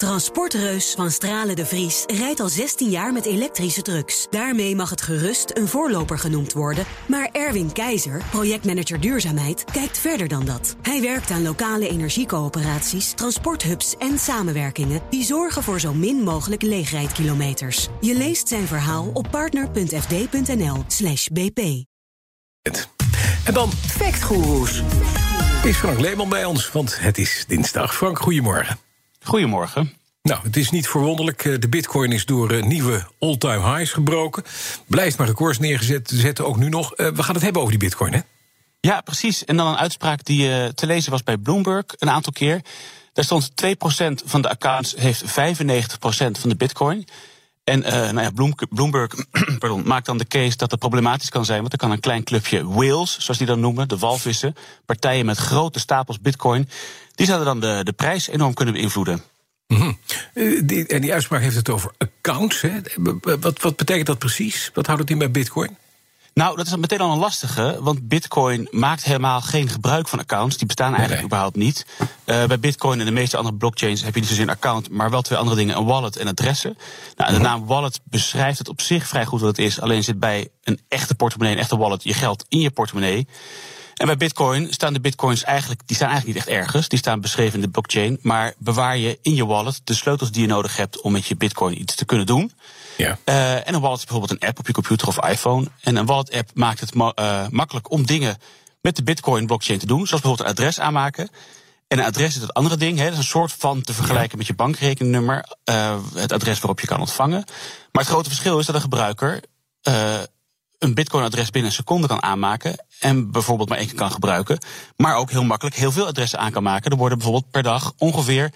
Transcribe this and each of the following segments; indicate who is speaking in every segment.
Speaker 1: Transportreus van Stralen de Vries rijdt al 16 jaar met elektrische trucks. Daarmee mag het gerust een voorloper genoemd worden. Maar Erwin Keizer, projectmanager duurzaamheid, kijkt verder dan dat. Hij werkt aan lokale energiecoöperaties, transporthubs en samenwerkingen... die zorgen voor zo min mogelijk leegrijdkilometers. Je leest zijn verhaal op partner.fd.nl slash bp.
Speaker 2: En dan Factgoeroes. Is Frank Leeman bij ons, want het is dinsdag. Frank, goedemorgen.
Speaker 3: Goedemorgen.
Speaker 2: Nou, het is niet verwonderlijk. De bitcoin is door eh, nieuwe all-time highs gebroken. Blijft maar records neergezet, zetten ook nu nog. Eh, we gaan het hebben over die bitcoin, hè?
Speaker 3: Ja, precies. En dan een uitspraak die te lezen was bij Bloomberg een aantal keer. Daar stond 2% van de accounts heeft 95% van de bitcoin. En uh, nou ja, Bloomberg maakt dan de case dat het problematisch kan zijn. Want er kan een klein clubje whales, zoals die dan noemen, de walvissen. Partijen met grote stapels bitcoin. Die zouden dan de, de prijs enorm kunnen beïnvloeden.
Speaker 2: Mm -hmm. die, en die uitspraak heeft het over accounts. Hè? Wat, wat betekent dat precies? Wat houdt het in bij bitcoin?
Speaker 3: Nou, dat is meteen al een lastige, want Bitcoin maakt helemaal geen gebruik van accounts. Die bestaan eigenlijk überhaupt niet. Uh, bij Bitcoin en de meeste andere blockchains heb je niet zozeer een account, maar wel twee andere dingen: een wallet en adressen. Nou, de naam wallet beschrijft het op zich vrij goed wat het is. Alleen zit bij een echte portemonnee, een echte wallet, je geld in je portemonnee. En bij Bitcoin staan de Bitcoins eigenlijk, die staan eigenlijk niet echt ergens. Die staan beschreven in de blockchain, maar bewaar je in je wallet de sleutels die je nodig hebt om met je Bitcoin iets te kunnen doen.
Speaker 2: Ja.
Speaker 3: Uh, en een wallet is bijvoorbeeld een app op je computer of iPhone. En een wallet app maakt het ma uh, makkelijk om dingen met de Bitcoin blockchain te doen. Zoals bijvoorbeeld een adres aanmaken. En een adres is het andere ding. Hè. Dat is een soort van te vergelijken met je bankrekeningnummer. Uh, het adres waarop je kan ontvangen. Maar het grote verschil is dat een gebruiker een Bitcoin-adres binnen een seconde kan aanmaken. En bijvoorbeeld maar één keer kan gebruiken. Maar ook heel makkelijk heel veel adressen aan kan maken. Er worden bijvoorbeeld per dag ongeveer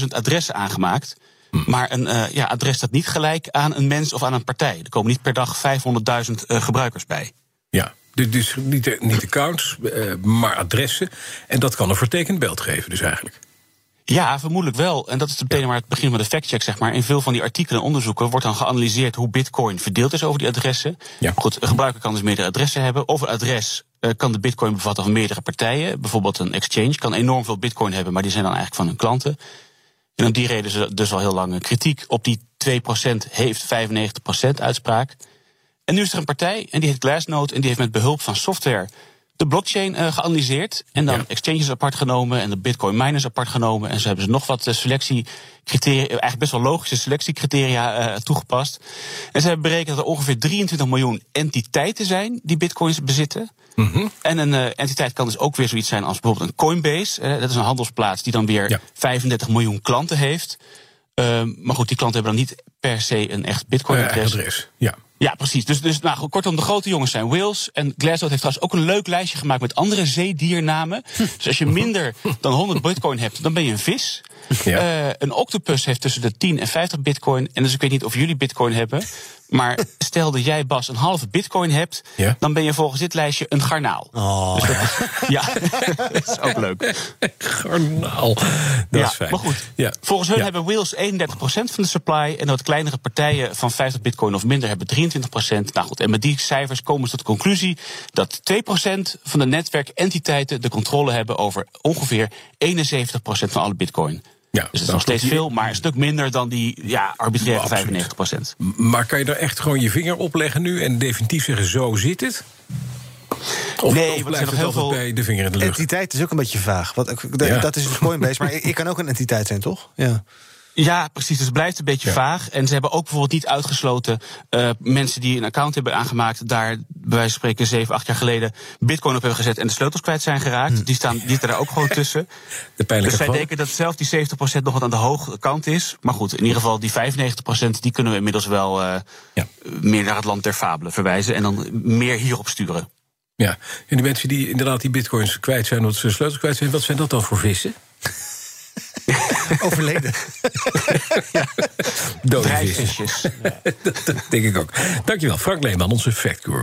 Speaker 3: 500.000 adressen aangemaakt. Maar een uh, ja, adres staat niet gelijk aan een mens of aan een partij. Er komen niet per dag 500.000 uh, gebruikers bij.
Speaker 2: Ja, dus niet, niet accounts, uh, maar adressen. En dat kan een vertekend beeld geven, dus eigenlijk.
Speaker 3: Ja, vermoedelijk wel. En dat is meteen maar het begin van de factcheck, zeg maar. In veel van die artikelen en onderzoeken wordt dan geanalyseerd hoe bitcoin verdeeld is over die adressen.
Speaker 2: Ja.
Speaker 3: Goed, een gebruiker kan dus meerdere adressen hebben. Of een adres uh, kan de bitcoin bevatten van meerdere partijen. Bijvoorbeeld een exchange kan enorm veel bitcoin hebben, maar die zijn dan eigenlijk van hun klanten. En om die reden is er dus al heel lang kritiek op die 2% heeft 95% uitspraak. En nu is er een partij, en die heet Glassnode, en die heeft met behulp van software de blockchain uh, geanalyseerd. En dan ja. exchanges apart genomen en de bitcoin miners apart genomen. En ze hebben ze nog wat selectiecriteria, eigenlijk best wel logische selectiecriteria uh, toegepast. En ze hebben berekend dat er ongeveer 23 miljoen entiteiten zijn die bitcoins bezitten.
Speaker 2: Mm -hmm.
Speaker 3: En een uh, entiteit kan dus ook weer zoiets zijn als bijvoorbeeld een Coinbase. dat is een handelsplaats die dan weer ja. 35 miljoen klanten heeft. maar goed, die klanten hebben dan niet per se een echt bitcoin-adres.
Speaker 2: adres, ja.
Speaker 3: Ja, precies. Dus, dus nou, kortom, de grote jongens zijn whales. En Glassnode heeft trouwens ook een leuk lijstje gemaakt met andere zeediernamen. dus als je minder dan 100 bitcoin hebt, dan ben je een vis.
Speaker 2: Ja.
Speaker 3: Uh, een octopus heeft tussen de 10 en 50 bitcoin. En dus ik weet niet of jullie bitcoin hebben. Maar stel dat jij, Bas, een halve bitcoin hebt...
Speaker 2: Ja.
Speaker 3: dan ben je volgens dit lijstje een garnaal.
Speaker 4: Oh,
Speaker 3: dus dat is, ja, dat is ook leuk.
Speaker 2: Garnaal, dat
Speaker 3: ja,
Speaker 2: is fijn.
Speaker 3: Maar goed,
Speaker 2: ja.
Speaker 3: volgens hun
Speaker 2: ja.
Speaker 3: hebben whales 31% van de supply... en wat kleinere partijen van 50 bitcoin of minder hebben 23%. Nou goed, en met die cijfers komen ze tot de conclusie... dat 2% van de netwerkentiteiten de controle hebben... over ongeveer 71% van alle bitcoin.
Speaker 2: Ja,
Speaker 3: dus het is nog steeds veel, maar een stuk minder dan die ja, arbitraire 95 procent.
Speaker 2: Maar kan je daar echt gewoon je vinger op leggen nu en definitief zeggen: zo zit het? Of,
Speaker 3: nee,
Speaker 2: of
Speaker 3: er
Speaker 2: blijft het
Speaker 3: heel
Speaker 2: altijd
Speaker 3: veel.
Speaker 2: bij de vinger in de lucht?
Speaker 4: Entiteit is ook een beetje vaag. Wat, dat,
Speaker 2: Ja.
Speaker 4: dat is een Coinbase, maar ik kan ook een entiteit zijn, toch? Ja.
Speaker 3: Ja, precies. Dus het blijft een beetje
Speaker 2: Ja.
Speaker 3: vaag. En ze hebben ook bijvoorbeeld niet uitgesloten uh, mensen die een account hebben aangemaakt, daar bij wijze van spreken zeven, acht jaar geleden bitcoin op hebben gezet en de sleutels kwijt zijn geraakt. Die, staan, die zitten daar ook gewoon tussen.
Speaker 2: De
Speaker 3: Dus zij denken dat zelf die 70% nog wat aan de hoge kant is. Maar goed, in ieder geval die 95% die kunnen we inmiddels wel uh,
Speaker 2: Ja.
Speaker 3: meer naar het land der fabelen verwijzen en dan meer hierop sturen.
Speaker 2: Ja, en die mensen die inderdaad die bitcoins kwijt zijn, omdat ze sleutels kwijt zijn, wat zijn dat dan voor vissen?
Speaker 4: Overleden.
Speaker 2: Dode vissen.
Speaker 3: Drijfvisjes.
Speaker 2: dat denk ik ook. Dankjewel, Frank Leeman, onze factguru.